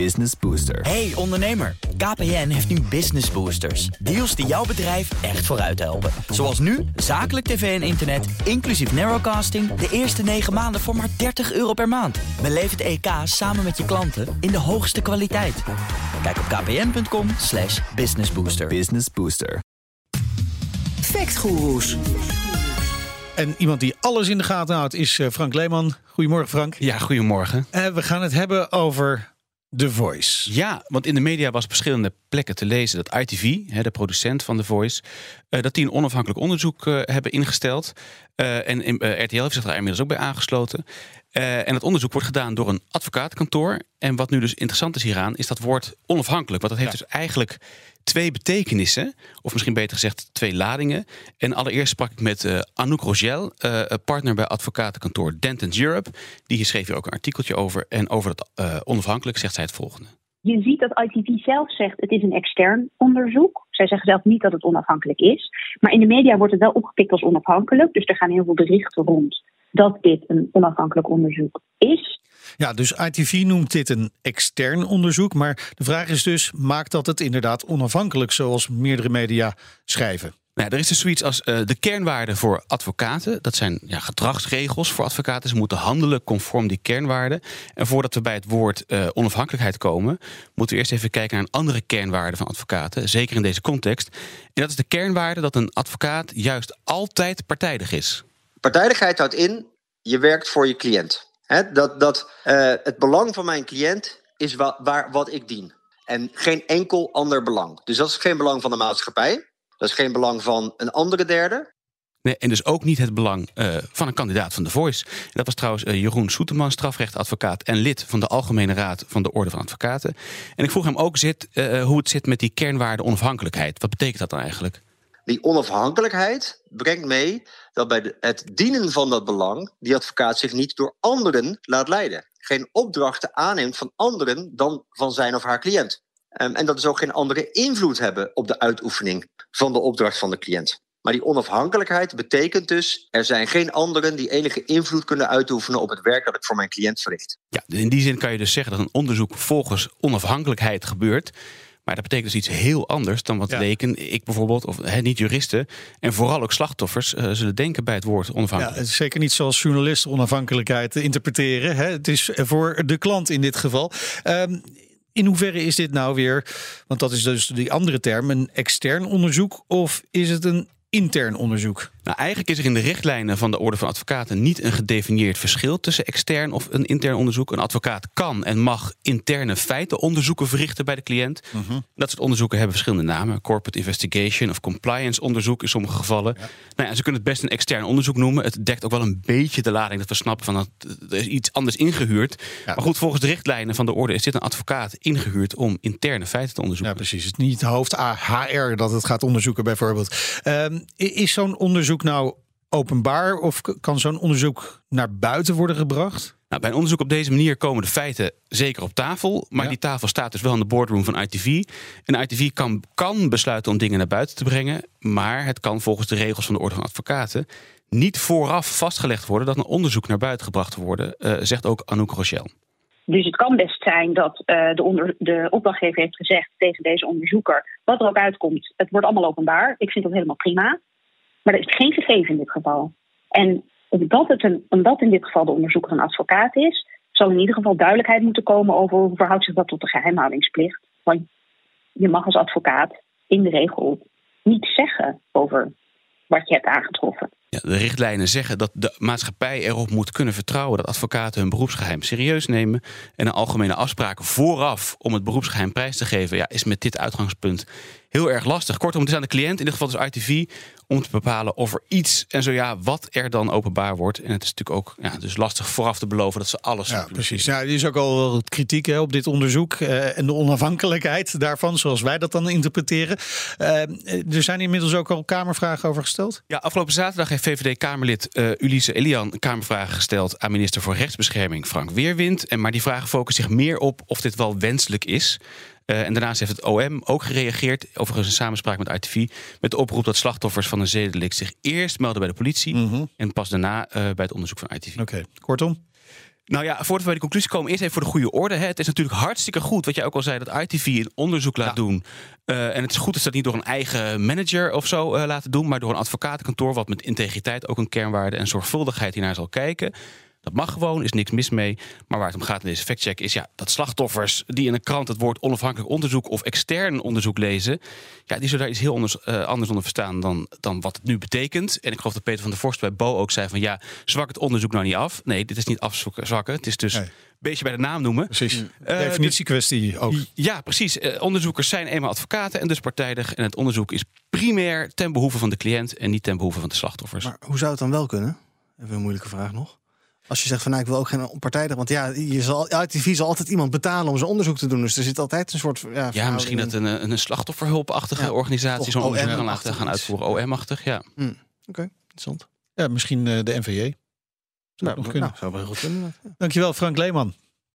Business Booster. Hey ondernemer, KPN heeft nu Business Boosters. Deals die jouw bedrijf echt vooruit helpen. Zoals nu, zakelijk tv en internet, inclusief narrowcasting... de eerste 9 maanden voor maar 30 euro per maand. Beleef het EK samen met je klanten in de hoogste kwaliteit. Kijk op kpn.com slash businessbooster. Business Booster. Factgoeroes. En iemand die alles in de gaten houdt is eh, Frank Leeman. Goedemorgen Frank. Ja, goedemorgen. Eh, we gaan het hebben over The Voice. Ja, want in de media was op verschillende plekken te lezen dat ITV, hè, de producent van The Voice, eh, dat die een onafhankelijk onderzoek eh, hebben ingesteld. Eh, en RTL heeft zich daar inmiddels ook bij aangesloten. Eh, en het onderzoek wordt gedaan door een advocaatkantoor. En wat nu dus interessant is hieraan, is dat woord onafhankelijk. Want dat heeft dus eigenlijk twee betekenissen. Of misschien beter gezegd twee ladingen. En allereerst sprak ik met eh, Anouk Rogel, eh, partner bij advocatenkantoor Dentons Europe. Die schreef hier ook een artikeltje over. En over dat eh, onafhankelijk zegt zij het volgende. Je ziet dat ITV zelf zegt het is een extern onderzoek. Zij zeggen zelf niet dat het onafhankelijk is. Maar in de media wordt het wel opgepikt als onafhankelijk. Dus er gaan heel veel berichten rond dat dit een onafhankelijk onderzoek is. Ja, dus ITV noemt dit een extern onderzoek. Maar de vraag is dus, maakt dat het inderdaad onafhankelijk zoals meerdere media schrijven? Nou, er is dus zoiets als eh, de kernwaarden voor advocaten. Dat zijn ja, gedragsregels voor advocaten. Ze moeten handelen conform die kernwaarden. En voordat we bij het woord eh, onafhankelijkheid komen, moeten we eerst even kijken naar een andere kernwaarde van advocaten. Zeker in deze context. En dat is de kernwaarde dat een advocaat juist altijd partijdig is. Partijdigheid houdt in, je werkt voor je cliënt. Dat dat eh, het belang van mijn cliënt is wa waar, wat ik dien. En geen enkel ander belang. Dus dat is geen belang van de maatschappij. Dat is geen belang van een andere derde. Nee, en dus ook niet het belang uh, van een kandidaat van The Voice. Dat was trouwens uh, Jeroen Soeterman, strafrechtadvocaat en lid van de Algemene Raad van de Orde van Advocaten. En ik vroeg hem ook zit, uh, hoe het zit met die kernwaarde onafhankelijkheid. Wat betekent dat dan eigenlijk? Die onafhankelijkheid brengt mee dat bij het dienen van dat belang die advocaat zich niet door anderen laat leiden. Geen opdrachten aanneemt van anderen dan van zijn of haar cliënt. Um, en dat is ook geen andere invloed hebben op de uitoefening van de opdracht van de cliënt. Maar die onafhankelijkheid betekent dus... er zijn geen anderen die enige invloed kunnen uitoefenen... op het werk dat ik voor mijn cliënt verricht. Ja, in die zin kan je dus zeggen dat een onderzoek volgens onafhankelijkheid gebeurt... Maar dat betekent dus iets heel anders dan wat ja. leken, ik bijvoorbeeld, of he, niet juristen, en vooral ook slachtoffers uh, zullen denken bij het woord onafhankelijk. Ja, het is zeker niet zoals journalisten onafhankelijkheid interpreteren. Hè? Het is voor de klant in dit geval. Um, in hoeverre is dit nou weer, want dat is dus die andere term, een extern onderzoek of is het een intern onderzoek? Nou, eigenlijk is er in de richtlijnen van de Orde van Advocaten niet een gedefinieerd verschil tussen extern of een intern onderzoek. Een advocaat kan en mag interne feitenonderzoeken verrichten bij de cliënt. -huh. Dat soort onderzoeken hebben verschillende namen: corporate investigation of compliance onderzoek in sommige gevallen. Ja. Nou ja, ze kunnen het best een extern onderzoek noemen. Het dekt ook wel een beetje de lading dat we snappen van dat er is iets anders ingehuurd. Ja. Maar goed, volgens de richtlijnen van de Orde is dit een advocaat ingehuurd om interne feiten te onderzoeken. Ja, precies. Het is niet hoofd HR dat het gaat onderzoeken, bijvoorbeeld. Um, is zo'n onderzoek nou openbaar of kan zo'n onderzoek naar buiten worden gebracht? Nou, bij een onderzoek op deze manier komen de feiten zeker op tafel. Maar ja. die tafel staat dus wel in de boardroom van ITV. En ITV kan, kan besluiten om dingen naar buiten te brengen. Maar het kan volgens de regels van de Orde van Advocaten niet vooraf vastgelegd worden dat een onderzoek naar buiten gebracht wordt, uh, zegt ook Anouk Rochelle. Dus het kan best zijn dat uh, de, onder, de opdrachtgever heeft gezegd tegen deze onderzoeker: wat er ook uitkomt, het wordt allemaal openbaar. Ik vind dat helemaal prima. Maar dat is geen gegeven in dit geval. En omdat, het een, omdat in dit geval de onderzoeker een advocaat is, zal in ieder geval duidelijkheid moeten komen over hoe verhoudt zich dat tot de geheimhoudingsplicht. Want je mag als advocaat in de regel niet zeggen over wat je hebt aangetroffen. Ja, de richtlijnen zeggen dat de maatschappij erop moet kunnen vertrouwen dat advocaten hun beroepsgeheim serieus nemen. En een algemene afspraak vooraf om het beroepsgeheim prijs te geven, ja, is met dit uitgangspunt heel erg lastig. Kortom, het is aan de cliënt, in dit geval dus ITV, om te bepalen of er iets en zo ja, wat er dan openbaar wordt. En het is natuurlijk ook ja, dus lastig vooraf te beloven dat ze alles. Ja, precies. Ja, er is ook al wat kritiek hè, op dit onderzoek uh, en de onafhankelijkheid daarvan, zoals wij dat dan interpreteren. Uh, er zijn inmiddels ook al Kamervragen over gesteld. Ja, afgelopen zaterdag heeft VVD-Kamerlid uh, Ulise Elian Kamervragen gesteld aan minister voor Rechtsbescherming Frank Weerwind. En maar die vragen focussen zich meer op of dit wel wenselijk is. Uh, en daarnaast heeft het OM ook gereageerd, overigens in samenspraak met ITV, met de oproep dat slachtoffers van een zedelijk zich eerst melden bij de politie mm -hmm. en pas daarna uh, bij het onderzoek van ITV. Oké, okay. kortom. Nou ja, voordat we bij die conclusie komen, eerst even voor de goede orde. Hè. Het is natuurlijk hartstikke goed, wat jij ook al zei, dat ITV een onderzoek laat doen. Uh, en het is goed dat ze dat niet door een eigen manager of zo uh, laten doen, maar door een advocatenkantoor wat met integriteit ook een kernwaarde en zorgvuldigheid hiernaar zal kijken. Dat mag gewoon, is niks mis mee. Maar waar het om gaat in deze factcheck is ja, dat slachtoffers die in een krant het woord onafhankelijk onderzoek of extern onderzoek lezen, ja, die zullen daar iets heel anders, uh, anders onder verstaan dan, dan wat het nu betekent. En ik geloof dat Peter van der Vorst bij Bo ook zei van ja, zwak het onderzoek nou niet af. Nee, dit is niet afzwakken. Het is dus een beetje bij de naam noemen. Precies. Uh, Definitiekwestie ook. Ja, precies. Uh, onderzoekers zijn eenmaal advocaten en dus partijdig. En het onderzoek is primair ten behoeve van de cliënt en niet ten behoeve van de slachtoffers. Maar hoe zou het dan wel kunnen? Even een moeilijke vraag nog. Als je zegt van nou, ik wil ook geen partijdig. Want ja, je zal, ITV zal altijd iemand betalen om zijn onderzoek te doen. Dus er zit altijd een soort. Ja, ja misschien dat een, een slachtofferhulpachtige ja. organisatie zo'n onderzoek kan laten gaan uitvoeren. OM-achtig, ja. Hmm. Oké, okay, interessant. Ja, misschien uh, de NVJ. Zou nou, nog kunnen. Nou, zou wel goed kunnen. Dankjewel, Frank Leeman.